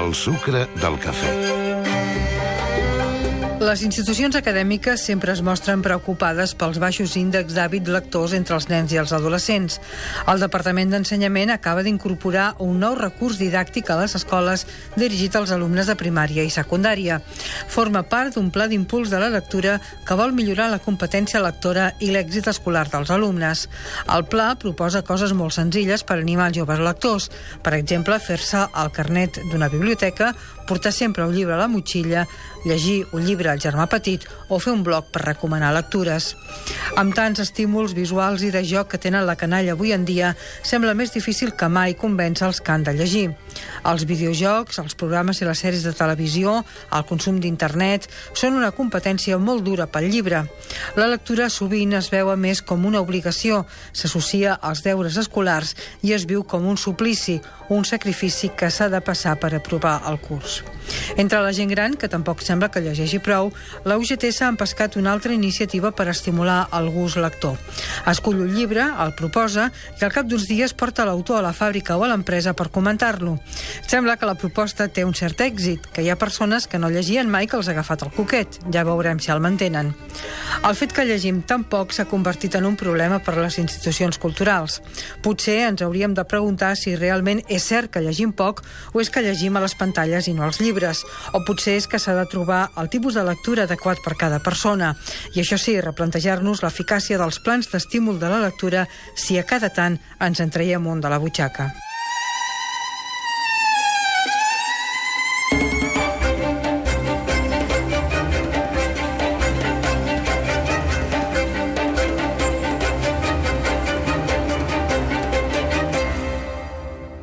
El sucre del cafè. Les institucions acadèmiques sempre es mostren preocupades pels baixos índexs d'hàbit lectors entre els nens i els adolescents. El Departament d'Ensenyament acaba d'incorporar un nou recurs didàctic a les escoles dirigit als alumnes de primària i secundària. Forma part d'un pla d'impuls de la lectura que vol millorar la competència lectora i l'èxit escolar dels alumnes. El pla proposa coses molt senzilles per animar els joves lectors. Per exemple, fer-se el carnet d'una biblioteca, portar sempre un llibre a la motxilla, llegir un llibre al germà petit o fer un blog per recomanar lectures. Amb tants estímuls visuals i de joc que tenen la canalla avui en dia, sembla més difícil que mai convèncer els que han de llegir. Els videojocs, els programes i les sèries de televisió, el consum d'internet, són una competència molt dura pel llibre. La lectura sovint es veu a més com una obligació, s'associa als deures escolars i es viu com un suplici, un sacrifici que s'ha de passar per aprovar el curs. Entre la gent gran, que tampoc sembla que llegeixi prou, la UGT s'ha empescat una altra iniciativa per estimular el gust lector. Escull un llibre, el proposa i al cap d'uns dies porta l'autor a la fàbrica o a l'empresa per comentar-lo. Sembla que la proposta té un cert èxit, que hi ha persones que no llegien mai que els ha agafat el coquet. Ja veurem si el mantenen. El fet que llegim tan poc s'ha convertit en un problema per a les institucions culturals. Potser ens hauríem de preguntar si realment és cert que llegim poc o és que llegim a les pantalles i no als llibres. O potser és que s'ha de trobar el tipus de lectura adequat per cada persona. I això sí, replantejar-nos l'eficàcia dels plans d'estímul de la lectura si a cada tant ens en traiem un de la butxaca.